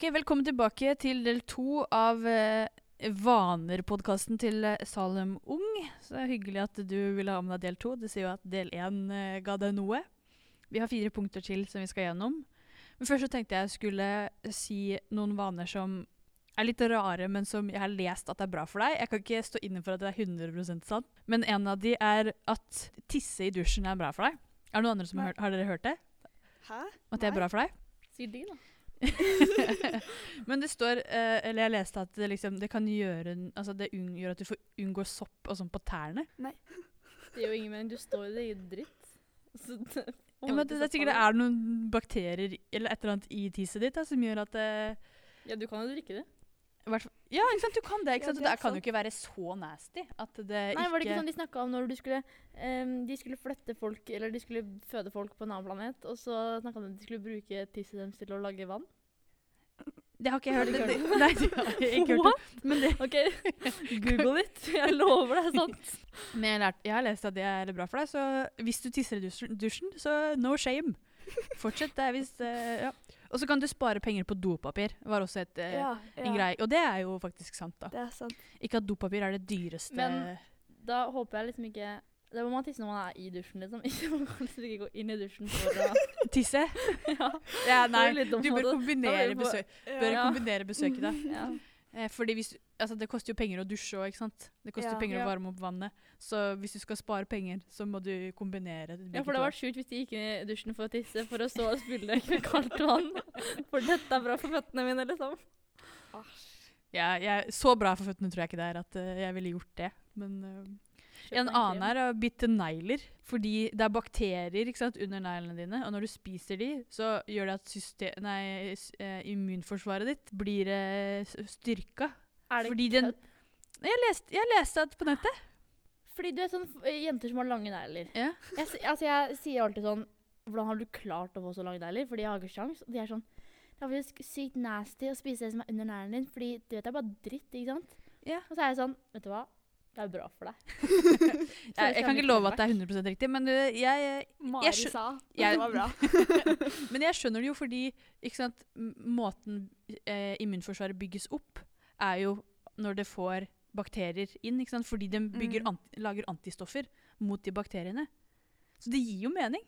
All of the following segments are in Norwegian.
Ok, Velkommen tilbake til del to av eh, Vaner-podkasten til eh, Salem Ung. Så det er hyggelig at du ville ha med deg del to. Det sier jo at del én eh, ga deg noe. Vi har fire punkter til som vi skal gjennom. Men først så tenkte jeg skulle si noen vaner som er litt rare, men som jeg har lest at er bra for deg. Jeg kan ikke stå inne for at det er 100% sant, men en av de er at tisse i dusjen er bra for deg. Er det noen andre som har hørt Har dere hørt det? Hæ? At det er Nei. bra for deg? Sier de, da. Men det står eh, Eller jeg leste at det, liksom, det kan gjøre Altså det gjør at du får unngår sopp og sånn på tærne. Nei. Det gjør jo ingen mening. Du står i det i dritt. Så det, Ja, men det, det er sikkert det er noen bakterier eller et eller annet i tisset ditt da, som gjør at det Ja, du kan jo drikke det. i hvert fall, Ja, ikke sant? Du kan det. ikke Ja, sant? det det er kan jo ikke være så nasty at det Nei, var det ikke sånn de snakka om når du skulle um, De skulle flytte folk, eller de skulle føde folk på en annen planet, og så snakka de om at de skulle bruke tisset deres til å lage vann? Det har ikke jeg hørt. Det, det, nei, det har jeg ikke hørt. det. Men, det, OK, google it. Jeg lover det er sant. men jeg, har lært, jeg har lest at det er bra for deg, så hvis du tisser i dusjen, så no shame. Fortsett. Det er hvis eh, Ja. Og så kan du spare penger på dopapir. var også et, eh, Ja, en greie. Og det er jo faktisk sant, da. Det er sant. Ikke at dopapir er det dyreste Men- Da håper jeg liksom ikke Det må man tisse når man er i dusjen, liksom. Ikke man kan liksom ikke gå inn i dusjen for å Tisse? Ja. Ja, nei. Det Du bør kombinere, det besøk, bør kombinere besøket, da. ja. Eh, fordi hvis, altså det koster jo penger å dusje òg. Det koster Ja. penger Ja. å varme opp vannet. Så hvis du skal spare penger, så må du kombinere. ja, for det hadde vært sjukt hvis de gikk i dusjen for å tisse, for å så spille med kaldt vann. For dette er bra for føttene mine, liksom. ja, jeg, Så bra for føttene tror jeg ikke det er at eh, jeg ville gjort det. Men eh, en annen er å bitte negler. Fordi det er bakterier sant, under neglene dine, og når du spiser de, så gjør det at system, nei, eh, immunforsvaret ditt blir uh, styrka. Er det Fordi den- Jeg leste, jeg leste det på nettet. Fordi du er sånn jenter som har lange negler. Ja. Jeg, altså, jeg sier alltid sånn Hvordan har du klart å få så lange negler? Fordi jeg har ikke sjans. Og de er sånn Det er faktisk sykt nasty å spise det som er under neglene dine, fordi du vet det er bare dritt, ikke sant? Ja. Og så er jeg sånn Vet du hva? Det er bra for deg. Jeg, jeg kan ikke love at det er 100% riktig, men jeg, jeg, jeg skjø- sa jeg- det var bra. men jeg skjønner det jo fordi sant, måten eh, immunforsvaret bygges opp, er jo når det får bakterier inn. Sant? Fordi de bygger Mm. anti, lager antistoffer mot de bakteriene. Så det gir jo mening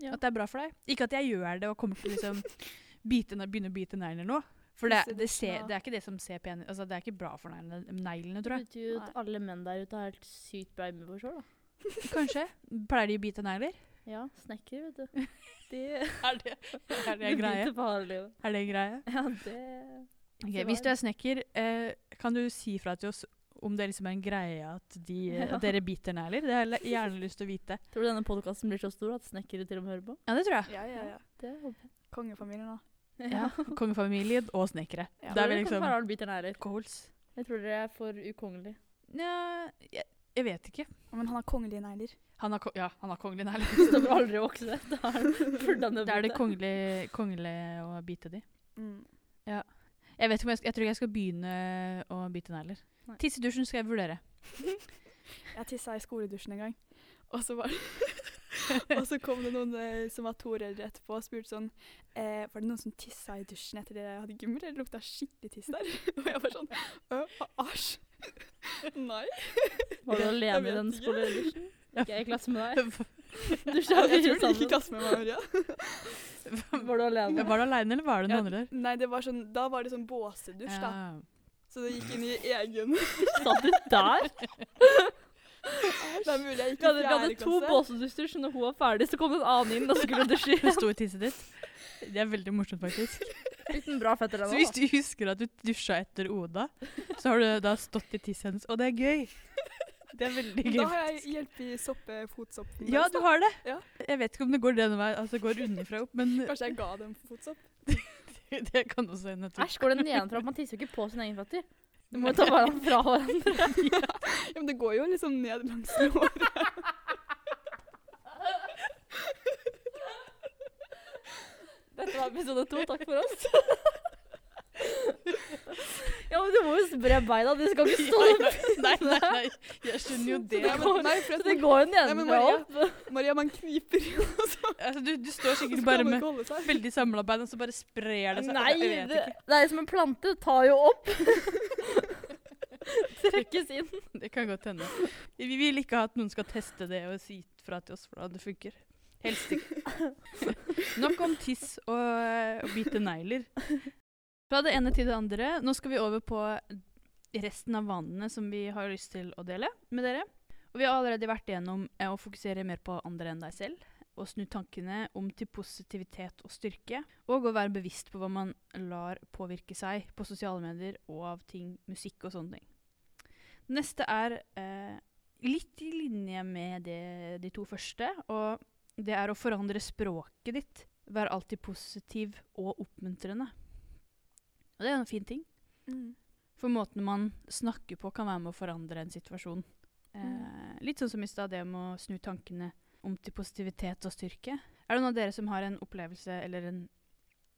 Ja. at det er bra for deg. Ikke at jeg gjør det og kommer til å liksom begynne å bite negler nå. For det, det, ser, det er ikke det som ser pen altså Det er ikke bra for neglene, neglene tror jeg. Det betyr jo at alle menn der ute har helt sykt bra immunforsvar, da. Kanskje. Pleier de å bite negler? Ja, snekkere, vet du. De Er det, er det de greie? Er det greie? Ja, det Ok, Så hvis du er snekker, eh, kan du si fra til oss om det liksom er en greie at, de, Ja. at dere biter negler? Det har jeg gjerne lyst til å vite. Tror du denne podkasten blir så stor at snekkere til og med hører på? Ja, det tror jeg. Ja, ja, ja. Det håper jeg. Kongefamilien, da. Ja. Kongefamilien og snekkere. Ja. Da er Tror liksom goals. Jeg tror dere er for ukongelige. Nja, jeg, jeg vet ikke. Men han har kongelige negler. Han har, ja, han har kongelige negler. Så du aldri vokse. Da er det det er det kongelige kongelig, kongelig å bite de. Mm. Jeg vet ikke om jeg, jeg tror ikke jeg skal begynne å bite negler. Tissedusjen skal jeg vurdere. Jeg tissa i skoledusjen en gang, og så var Og så kom det noen eh, som var to år eldre etterpå og spurte sånn eh, Var det noen som tissa i dusjen etter det jeg hadde gymmer? Det lukta skikkelig tiss der. og jeg var sånn «Å, Æsj. Nei. Var du alene i den skoledusjen? Ikke jeg i klasse med deg? Du Jeg, tror du gikk i klasse med meg, Maria. Var du alene? Var du alene, eller var det Ja, noen andre der? Nei, det var sånn, da var det sånn båsedusj, da. Ja. Så det gikk inn i egen Satt du der? Det er mulig jeg gikk Vi i hadde, vi hadde to båsedusjer, så når hun var ferdig, så kom det en annen inn og skulle dusje. Hun sto i tisset ditt. Det er veldig morsomt, faktisk. Uten bra fetter Så ennå. hvis du husker at du dusja etter Oda, så har du da stått i tisset hennes, og det er gøy. Det er veldig gøy. Da har jeg hjelp i soppe, fotsoppen. Ja, du har det. Ja. Jeg vet ikke om det går den veien, altså går underfra opp, men Kanskje jeg ga dem fotsopp? det kan også hende. jeg tror. Æsj, går det nedenfra? Man tisser jo ikke på sin egen føtter. Du må ta hverandre fra hverandre. Ja, men det går jo liksom ned langs låret. Dette var episode to. Takk for oss. Men du må jo spre beina. Du skal ikke stå ja. Nei, nei, nei. Jeg skjønner jo det. Det går, nei, for Så det går jo nedenfra opp. Maria, man kniper, så Altså, du, du står sikkert bare med veldig samla bein, og så bare sprer det seg. Nei, det, det er som en plante. Det tar jo opp. Trekkes inn. Det kan godt hende. Vi vil ikke ha at noen skal teste det og si fra til oss hvordan det funker. Helst ikke. Nok om tiss og, og bite negler. Fra det ene til det andre. Nå skal vi over på resten av vanene som vi har lyst til å dele med dere. Og vi har allerede vært igjennom eh, å fokusere mer på andre enn deg selv. Og snu tankene om til positivitet og styrke. Og å være bevisst på hva man lar påvirke seg på sosiale medier og av ting, musikk og sånne ting. Neste er eh, litt i linje med det, de to første, og det er å forandre språket ditt. Være alltid positiv og oppmuntrende. Og det er en fin ting. Mm. For måten man snakker på, kan være med å forandre en situasjon. Eh, litt sånn som i stad, det med å snu tankene om til positivitet og styrke. Er det noen av dere som har en opplevelse eller en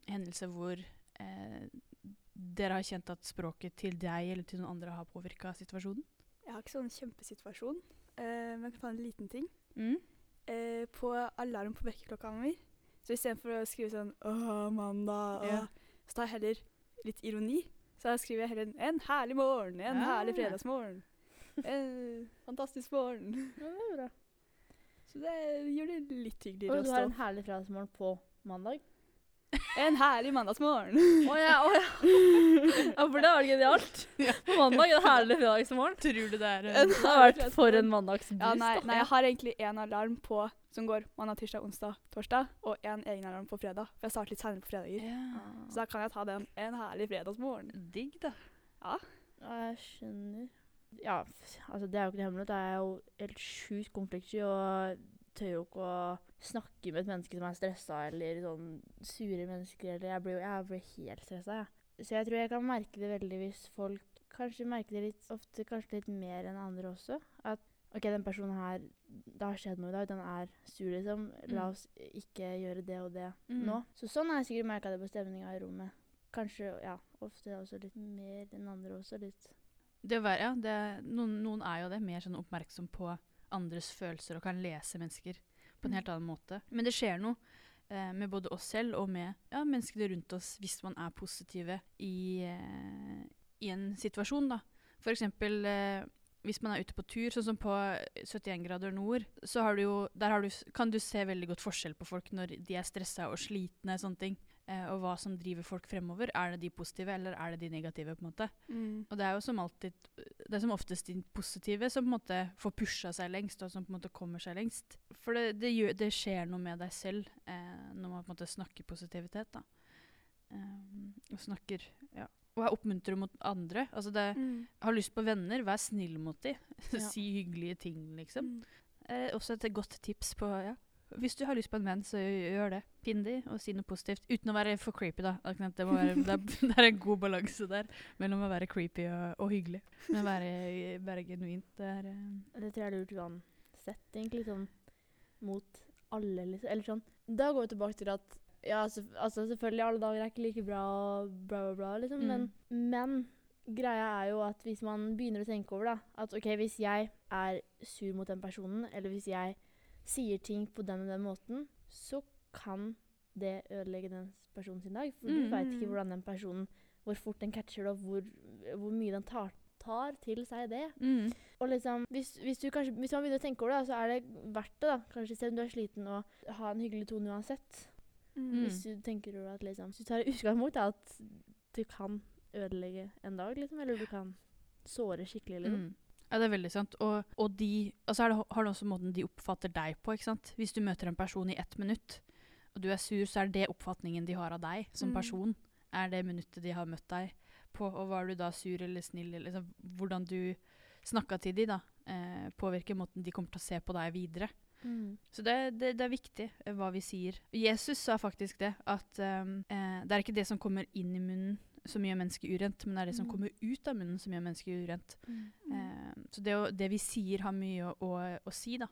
hendelse hvor eh, dere har kjent at språket til deg eller til noen andre har påvirka situasjonen? Jeg har ikke sånn kjempesituasjon, eh, men jeg kan ta en liten ting. Mm. Eh, på alarm på vekkerklokka mi, så istedenfor å skrive sånn 'Åh, mandag', Ja. så tar jeg heller litt ironi. Så da skriver jeg heller 'En herlig morgen', 'En ja. herlig fredagsmorgen'. En fantastisk morgen. Ja, det er bra. Så det gjør det litt hyggeligere å stå. Og du har en herlig fredagsmorgen på mandag? En herlig mandagsmorgen. Å ja, oh, ja. ja, for det var genialt. På mandag en herlig fredagsmorgen. Tror du det er En en Det har vært for en mandagsboost. Ja, nei, nei, jeg har egentlig én alarm på som går mandag, tirsdag, onsdag, torsdag, og en egen alarm på fredag. For jeg starter litt seinere på fredager. ja. Så da kan jeg ta den en herlig fredagsmorgen. Digg, da. Ja, jeg skjønner. Ja, altså det er jo ikke noe hemmelighet. Jeg er jo helt sjukt konfliktsky og tør jo ikke å snakke med et menneske som er stressa eller sånn sure mennesker. Eller jeg blir jeg blir helt stressa, jeg. Så jeg tror jeg kan merke det veldig hvis folk kanskje merker det litt ofte kanskje litt mer enn andre også. At OK, den personen her Det har skjedd noe i dag. Den er sur, liksom. La Mm. oss ikke gjøre det og det Mm. nå. Så sånn har jeg sikkert merka det på stemninga i rommet. Kanskje ja, ofte også litt mer enn andre også. Litt Det å være, ja, det, noen, noen er jo det, mer sånn oppmerksom på andres følelser og kan lese mennesker på en Mm. helt annen måte. Men det skjer noe eh, med både oss selv og med ja, menneskene rundt oss hvis man er positive i, eh, i en situasjon. da. For eksempel eh, hvis man er ute på tur, sånn som på 71 grader nord, så har du jo, der har du, kan du se veldig godt forskjell på folk når de er stressa og slitne. sånne ting. Eh, og hva som driver folk fremover. Er det de positive, eller er det de negative? på en måte? Mm. Og det er jo som alltid Det er som oftest de positive som på en måte får pusha seg lengst, og som på en måte kommer seg lengst. For det, det, gjør, det skjer noe med deg selv eh, når man på en måte snakker positivitet, da. Um, og snakker Ja. Og er oppmuntrende mot andre. Altså det Mm. Har lyst på venner, vær snill mot dem. Si hyggelige ting, liksom. Mm. Eh, også et godt tips på ja. Hvis du har lyst på en venn, så gjør det. Finn de, og si noe positivt. Uten å være for creepy, da. Det, være, det, er, det er en god balanse der mellom å være creepy og, og hyggelig. Men være, være genuint, det er uh. Det tror jeg er lurt uansett, egentlig. Sånn mot alle, liksom. Eller sånn Da går vi tilbake til at ja, selvf- altså selvfølgelig, alle dager er ikke like bra og bla, bla, bla, liksom. Men, men greia er jo at hvis man begynner å tenke over da, at OK, hvis jeg er sur mot den personen, eller hvis jeg sier ting på den og den måten, så kan det ødelegge den personen sin dag. For du Mm. veit ikke hvordan den personen Hvor fort den catcher det, og hvor, hvor mye den tar, tar til seg det. mm. Og liksom, hvis, hvis, du kanskje, hvis man begynner å tenke over det, så er det verdt det. da. Kanskje selv om du er sliten, å ha en hyggelig tone uansett. Mm. Hvis du tenker over at liksom, hvis du tar utgangspunkt i at du kan ødelegge en dag, liksom, eller du kan såre skikkelig. Liksom. Mm. Ja, det er veldig sant. Og, og de altså det, har det også måten de oppfatter deg på. ikke sant? Hvis du møter en person i ett minutt, og du er sur, så er det oppfatningen de har av deg som Mm. person. Er det minuttet de har møtt deg på. Og var du da sur eller snill, eller liksom, hvordan du snakka til de da, eh, påvirker måten de kommer til å se på deg videre. Mm. Så det, det, det er viktig eh, hva vi sier. Jesus sa faktisk det, at um, eh, det er ikke det som kommer inn i munnen som gjør mennesket urent, men det er det som Mm. kommer ut av munnen som gjør mennesket urent. Mm. Eh, så det, å, det vi sier, har mye å, å, å si, da.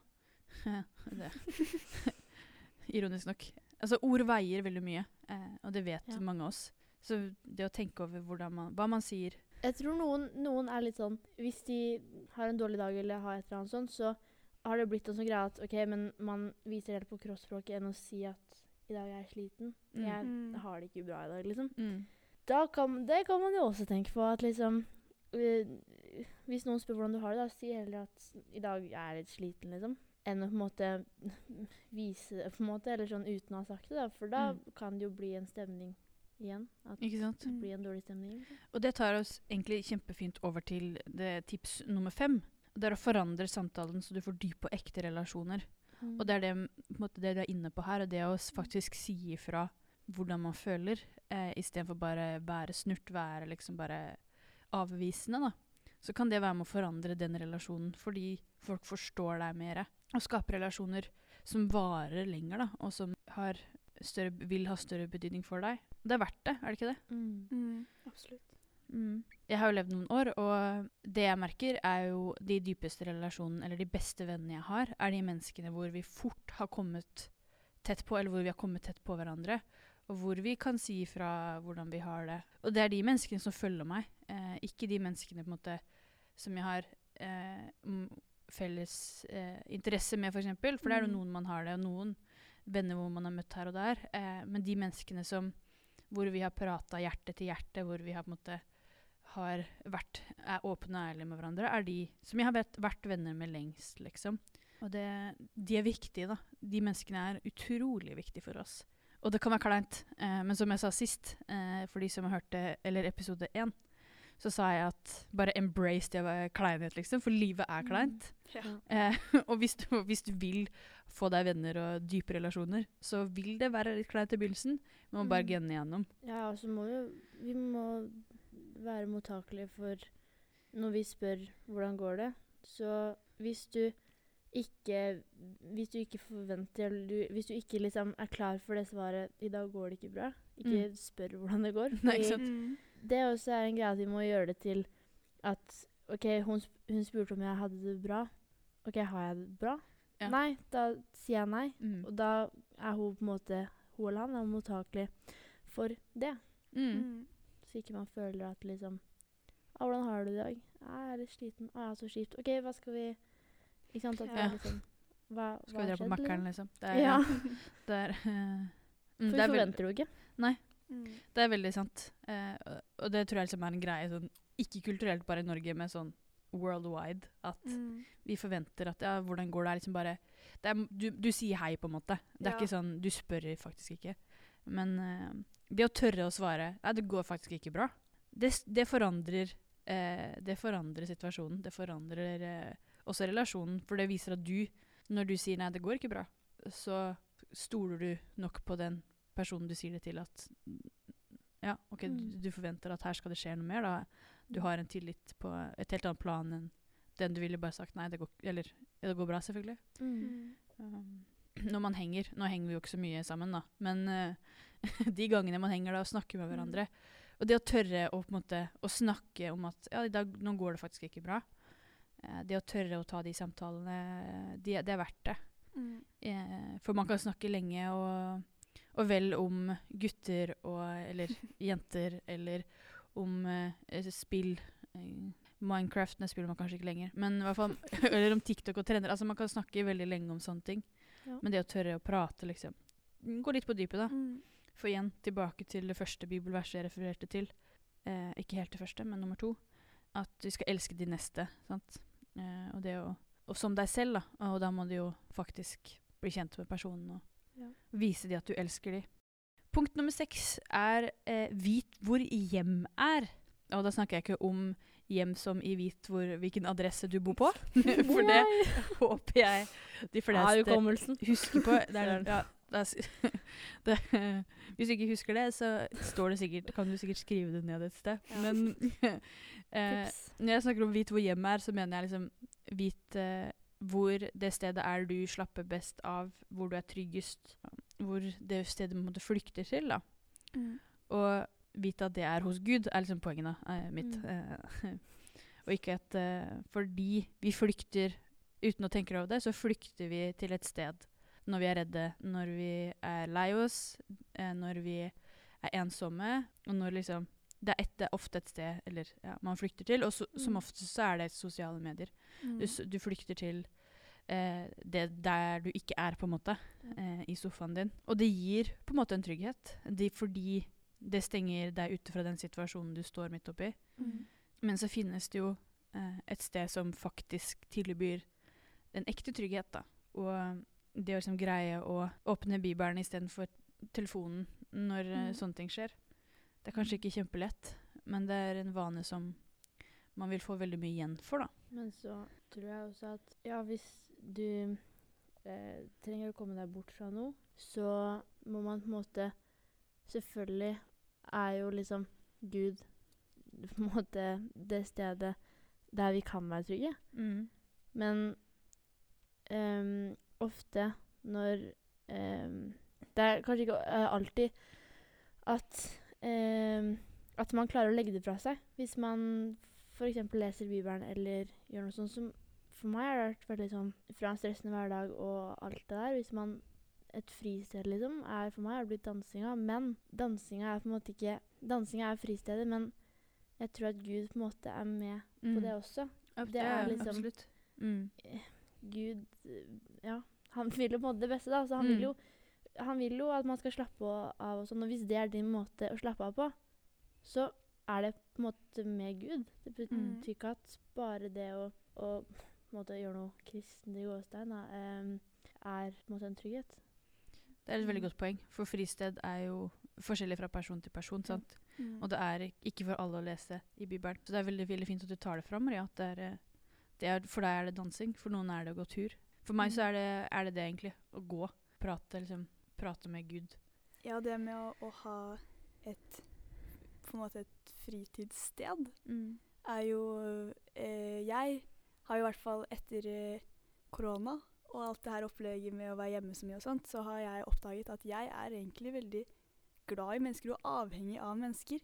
Ironisk nok. Altså, ord veier veldig mye, eh, og det vet Ja. mange av oss. Så det å tenke over man, hva man sier Jeg tror noen, noen er litt sånn Hvis de har en dårlig dag eller har et eller annet sånt, så har det blitt en sånn greie at OK, men man viser heller på kroppsspråket enn å si at i dag er jeg sliten. Mm. Jeg Mm. har det ikke bra i dag, liksom. Mm. Da kan, det kan man jo også tenke på at liksom øh, Hvis noen spør hvordan du har det, da si heller at i dag er jeg litt sliten, liksom. Enn å på en måte vise det, på en måte, eller sånn uten å ha sagt det. da. For da Mm. kan det jo bli en stemning igjen. At Ikke sant? det blir en dårlig stemning. Liksom. Og det tar oss egentlig kjempefint over til det tips nummer fem. Det er å forandre samtalen så du får dype og ekte relasjoner. Mm. Og det er det, måte, det du er inne på her, og det å faktisk si ifra hvordan man føler, eh, istedenfor bare være snurt, være liksom bare avvisende, da. Så kan det være med å forandre den relasjonen, fordi folk forstår deg mer. Og skape relasjoner som varer lenger, da, og som har større, vil ha større betydning for deg. Det er verdt det, er det ikke det? Mm. Mm, absolutt. Mm. Jeg har jo levd noen år, og det jeg merker, er jo de dypeste relasjonene, eller de beste vennene jeg har, er de menneskene hvor vi fort har kommet tett på, eller hvor vi har kommet tett på hverandre. Og hvor vi kan si ifra hvordan vi har det. Og det er de menneskene som følger meg, eh, ikke de menneskene på en måte som jeg har eh, felles eh, interesse med, f.eks. For, eksempel. for det er jo Mm. noen man har det, og noen venner hvor man har møtt her og der. Eh, men de menneskene som hvor vi har prata hjerte til hjerte, hvor vi har på en måte har vært, er åpne og ærlige med hverandre, er de som jeg har vært, vært venner med lengst, liksom. Og det, de er viktige, da. De menneskene er utrolig viktige for oss. Og det kan være kleint, eh, men som jeg sa sist, eh, for de som har hørt det, eller episode én, så sa jeg at bare embrace det å være kleinhet, liksom, for livet er kleint. Ja. Eh, og hvis du, hvis du vil få deg venner og dype relasjoner, så vil det være litt kleint i begynnelsen. Man må bare Mm. gunne igjennom. Ja, og så må jo vi må være mottakelige for når vi spør hvordan går det. Så hvis du ikke Hvis du ikke forventer eller du, Hvis du ikke liksom er klar for det svaret 'I dag går det ikke bra', ikke Mm. spør hvordan det går. Nei, ikke sant? Mm. det også er en greie at vi må gjøre det til at OK, hun, sp hun spurte om jeg hadde det bra. OK, har jeg det bra? Ja. Nei, da sier jeg nei. Mm. Og da er hun på en måte Hun eller han er mottakelig for det. Mm. Mm. Så ikke man føler at liksom ah, 'Hvordan har du det i dag?' «Ah, 'Jeg er litt sliten.' 'Å, jeg er så kjipt.' 'OK, hva skal vi Ikke sant? At det Ja. er liksom Hva, Skal vi dra på Mækkern, liksom? liksom? Det er, Ja. det er, eh, For mm, vi det er, forventer jo ikke. Mm. det er veldig sant. Uh, og- det tror jeg liksom er en greie sånn ikke kulturelt bare i Norge, men sånn worldwide. At Mm. vi forventer at ja, hvordan går det? er liksom bare det er, du, du sier hei, på en måte. Det er Ja. ikke sånn Du spør faktisk ikke. Men uh, det å tørre å svare Nei, det går faktisk ikke bra. Det, det forandrer uh, Det forandrer situasjonen. Det forandrer eh, også relasjonen. For det viser at du, når du sier nei, det går ikke bra, så stoler du nok på den personen du sier det til, at ja, OK, du, Mm. du forventer at her skal det skje noe mer. da Du har en tillit på et helt annet plan enn den du ville bare sagt nei, det går, eller, ja, det går bra, selvfølgelig. Mm. Mm. Um, når man henger Nå henger vi jo ikke så mye sammen, da, men uh, de gangene man henger da og snakker med Mm. hverandre Og det å tørre å, på en måte, å snakke om at ja, dag, nå går det faktisk ikke bra. Eh, det å tørre å ta de samtalene, de, det er verdt det. Mm. Eh, for man kan snakke lenge og, og vel om gutter og Eller jenter, eller om eh, spill. Eh, Minecraft det spiller man kanskje ikke lenger. Men i hvert fall, Eller om TikTok og trender. Altså Man kan snakke veldig lenge om sånne ting. Ja. Men det å tørre å prate, liksom Gå litt på dypet, da. Mm. For igjen, tilbake til det første bibelverset jeg refererte til. Eh, ikke helt det første, men nummer to. At vi skal elske de neste. sant? Eh, og det å Og som deg selv, da. Og da må du jo faktisk bli kjent med personen og Ja. vise dem at du elsker dem. Punkt nummer seks er eh, vit hvor hjem er. Og da snakker jeg ikke om hjem som i vit hvor, hvilken adresse du bor på. For det håper jeg de fleste husker på. Det er, ja, det hvis du ikke husker det, så står det sikkert, kan du sikkert skrive det ned et sted. Ja. Men eh, når jeg snakker om vit hvor hjemmet er, så mener jeg liksom vit eh, hvor det stedet er du slapper best av, hvor du er tryggest, hvor det stedet du på flykter til. da. Mm. Og vite at det er hos Gud, er liksom poenget eh, mitt. Mm. Eh, og ikke at eh, fordi vi flykter uten å tenke over det, så flykter vi til et sted når vi er redde, når vi er lei oss, eh, når vi er ensomme, og når liksom det, er et, det er ofte et sted eller, ja, man flykter til, og som Mm. oftest så er det sosiale medier. Mm. Du, du flykter til eh, det der du ikke er, på en måte, eh, i sofaen din. Og det gir på en måte en trygghet, det, fordi det stenger deg ute fra den situasjonen du står midt oppi. Mm. Men så finnes det jo eh, et sted som faktisk tilbyr en ekte trygghet, da. Og det å liksom greie å åpne Bibelen istedenfor telefonen når eh, Mm. sånne ting skjer. Det er kanskje ikke kjempelett, men det er en vane som man vil få veldig mye igjen for, da. Men så tror jeg også at ja, hvis du eh, trenger å komme deg bort fra noe, så må man på en måte Selvfølgelig er jo liksom Gud på en måte det stedet der vi kan være trygge. Men ehm, ofte når ehm, Det er kanskje ikke eh, alltid at ehm, at man klarer å legge det fra seg. Hvis man f.eks. leser Bibelen eller gjør noe sånt som For meg har det vært veldig sånn fra en stressende hverdag og alt det der. Hvis man Et fristed, liksom, er for meg har blitt dansinga. Men dansinga er på en måte ikke Dansinga er fristedet, men jeg tror at Gud på en måte er med på det også. Det er liksom- Absolutt. Mm. Gud Ja, han vil jo på en måte det beste, da. Så han, vil Mm. jo, han vil jo at man skal slappe av og sånn. Og hvis det er din måte å slappe av på, så er det på en måte med Gud. Det betyr Mm. ikke at bare det å, å måte gjøre noe kristent i gåstein em, er på en måte en trygghet. Det er et veldig godt poeng, for fristed er jo forskjellig fra person til person. sant? Mm. Og det er ikke for alle å lese i Bibelen. Så det er veldig, veldig fint at du tar det fram, Maria. At det er, eh, er, for deg er det dansing, for noen er det å gå tur. For meg så er det, er det det egentlig. Å gå. Prate, liksom. Prate med Gud. Ja, det med å, å ha et på en måte et fritidssted er jo eh, Jeg har jo i hvert fall etter eh, korona og alt det her opplegget med å være hjemme så mye og sånt, så har jeg oppdaget at jeg er egentlig veldig glad i mennesker og avhengig av mennesker.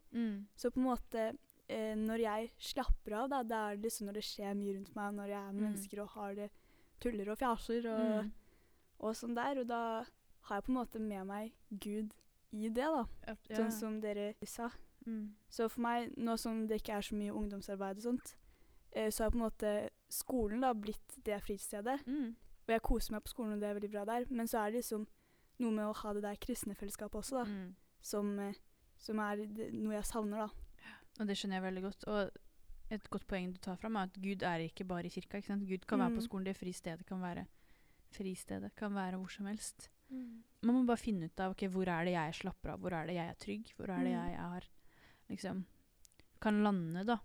Så på en måte eh, når jeg slapper av, da, det er liksom når det skjer mye rundt meg, når jeg er med Mm. mennesker og har det tuller og fjaser og, Mm. og sånn der, og da har jeg på en måte med meg Gud i det, da. Ja. Sånn som dere sa. Mm. Så for meg, nå som det ikke er så mye ungdomsarbeid og sånt, eh, så har på en måte skolen da blitt det fritidsstedet. Mm. Og jeg koser meg på skolen, og det er veldig bra der. Men så er det liksom noe med å ha det der kristne fellesskapet også, da. Mm. Som, eh, som er det, noe jeg savner, da. Og det skjønner jeg veldig godt. Og et godt poeng du tar fram, er at Gud er ikke bare i kirka. ikke sant? Gud kan være på Mm. skolen. Det fristedet kan være fristedet. Kan være hvor som helst. Man må bare finne ut av ok, hvor er det jeg slapper av, hvor er det jeg er trygg, hvor er det Mm. jeg er liksom kan lande, da.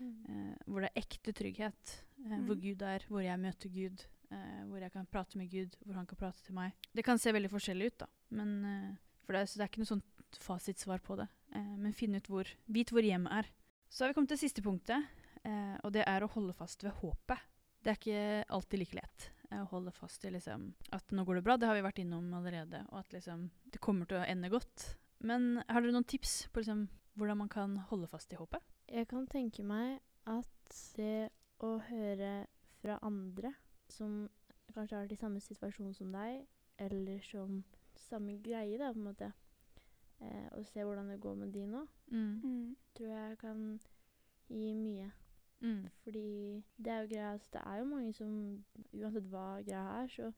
Mm. Eh, hvor det er ekte trygghet. Eh, Hvor Mm. Gud er, hvor jeg møter Gud. Eh, hvor jeg kan prate med Gud, hvor han kan prate til meg. Det kan se veldig forskjellig ut, da. Men, eh, for det, så det er ikke noe sånt fasitsvar på det. Eh, men finne ut hvor Vit hvor hjemmet er. Så har vi kommet til siste punktet, eh, og det er å holde fast ved håpet. Det er ikke alltid like lett eh, å holde fast i liksom, at nå går det bra. Det har vi vært innom allerede. Og at liksom, det kommer til å ende godt. Men har dere noen tips på liksom, hvordan man kan holde fast i håpet? Jeg kan tenke meg at det å høre fra andre som kanskje har i samme situasjon som deg, eller som samme greie, da, på en måte, eh, og se hvordan det går med de nå, Mm. tror jeg kan gi mye. Mm. Fordi det er jo greia altså, Det er jo mange som Uansett hva greia er, så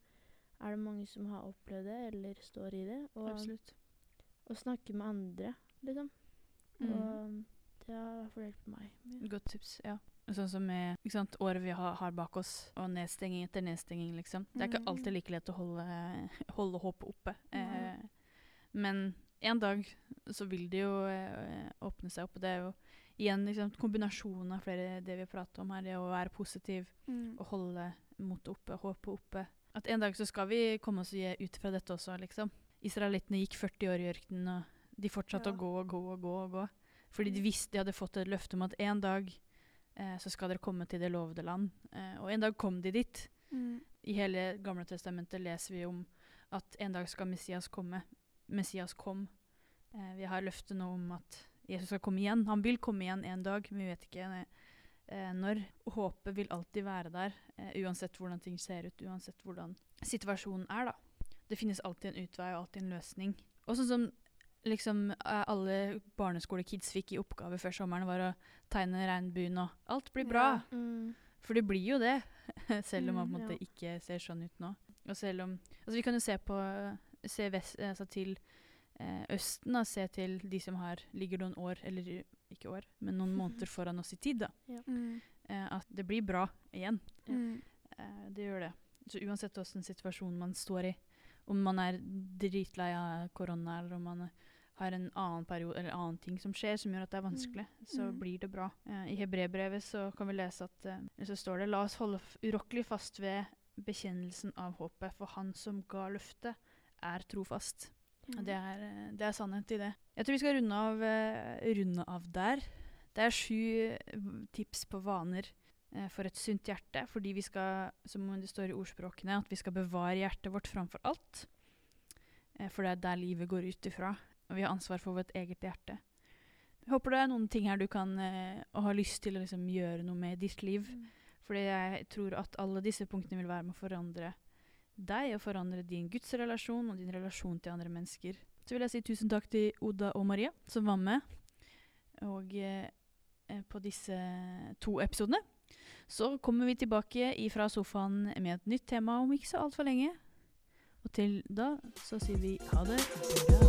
er det mange som har opplevd det, eller står i det. Og Absolutt. og snakke med andre, liksom. Mm. Og det har i hvert fall hjulpet meg. mye. Godt tips, ja. Sånn som med ikke sant, året vi har, har bak oss, og nedstenging etter nedstenging, liksom. Det er ikke Mm. alltid like lett å holde, holde håpet oppe. Eh, men en dag så vil det jo eh, åpne seg opp, og det er jo igjen liksom, kombinasjonen av flere det vi har pratet om her, det å være positiv, Mm. og holde motet oppe, håpet oppe. At en dag så skal vi komme oss ut fra dette også, liksom. Israelittene gikk 40 år i ørkenen, og de fortsatte Ja. å gå og gå og gå. og gå. Fordi de visste de hadde fått et løfte om at en dag eh, så skal dere komme til det lovede land. Eh, og en dag kom de dit. Mm. I hele Gamle testamentet leser vi om at en dag skal Messias komme. Messias kom. Eh, vi har løftet nå om at Jesus skal komme igjen. Han vil komme igjen en dag, men vi vet ikke eh, når. Håpet vil alltid være der, eh, uansett hvordan ting ser ut, uansett hvordan situasjonen er. da. Det finnes alltid en utvei og alltid en løsning. Og sånn som liksom eh, alle barneskolekids fikk i oppgave før sommeren, var å tegne regnbuen og Alt blir bra. Ja. Mm. For det blir jo det, selv om man på en Mm, måte ikke ser sånn ut nå. Og selv om Altså, vi kan jo se på Se vest, altså til eh, Østen, da. Se til de som har ligger noen år, eller ikke år, men noen måneder foran oss i tid, da. Mm. Eh, at det blir bra igjen. Ja. Mm. Eh, det gjør det. Så uansett hvilken situasjon man står i, om man er dritlei av korona, eller om man har en annen periode eller annen ting som skjer som gjør at det er vanskelig, så Mm. blir det bra. Eh, I hebreerbrevet så kan vi lese at eh, så står det La oss holde f- urokkelig fast ved bekjennelsen av håpet, for Han som ga løftet, er trofast. Og det er, eh, det er sannhet i det. Jeg tror vi skal runde av, eh, runde av der. Det er sju eh, tips på vaner eh, for et sunt hjerte, fordi vi skal, som det står i ordspråkene, at vi skal bevare hjertet vårt framfor alt. Eh, for det er der livet går ut ifra, og vi har ansvar for vårt eget hjerte. Jeg håper det er noen ting her du kan eh, og har lyst til å liksom, gjøre noe med i ditt liv. Mm. Fordi jeg tror at alle disse punktene vil være med å forandre deg, og forandre din gudsrelasjon og din relasjon til andre mennesker. Så vil jeg si tusen takk til Oda og Maria, som var med og, eh, eh, på disse to episodene. Så kommer vi tilbake fra sofaen med et nytt tema om ikke så altfor lenge. Og til da så sier vi ha det bra.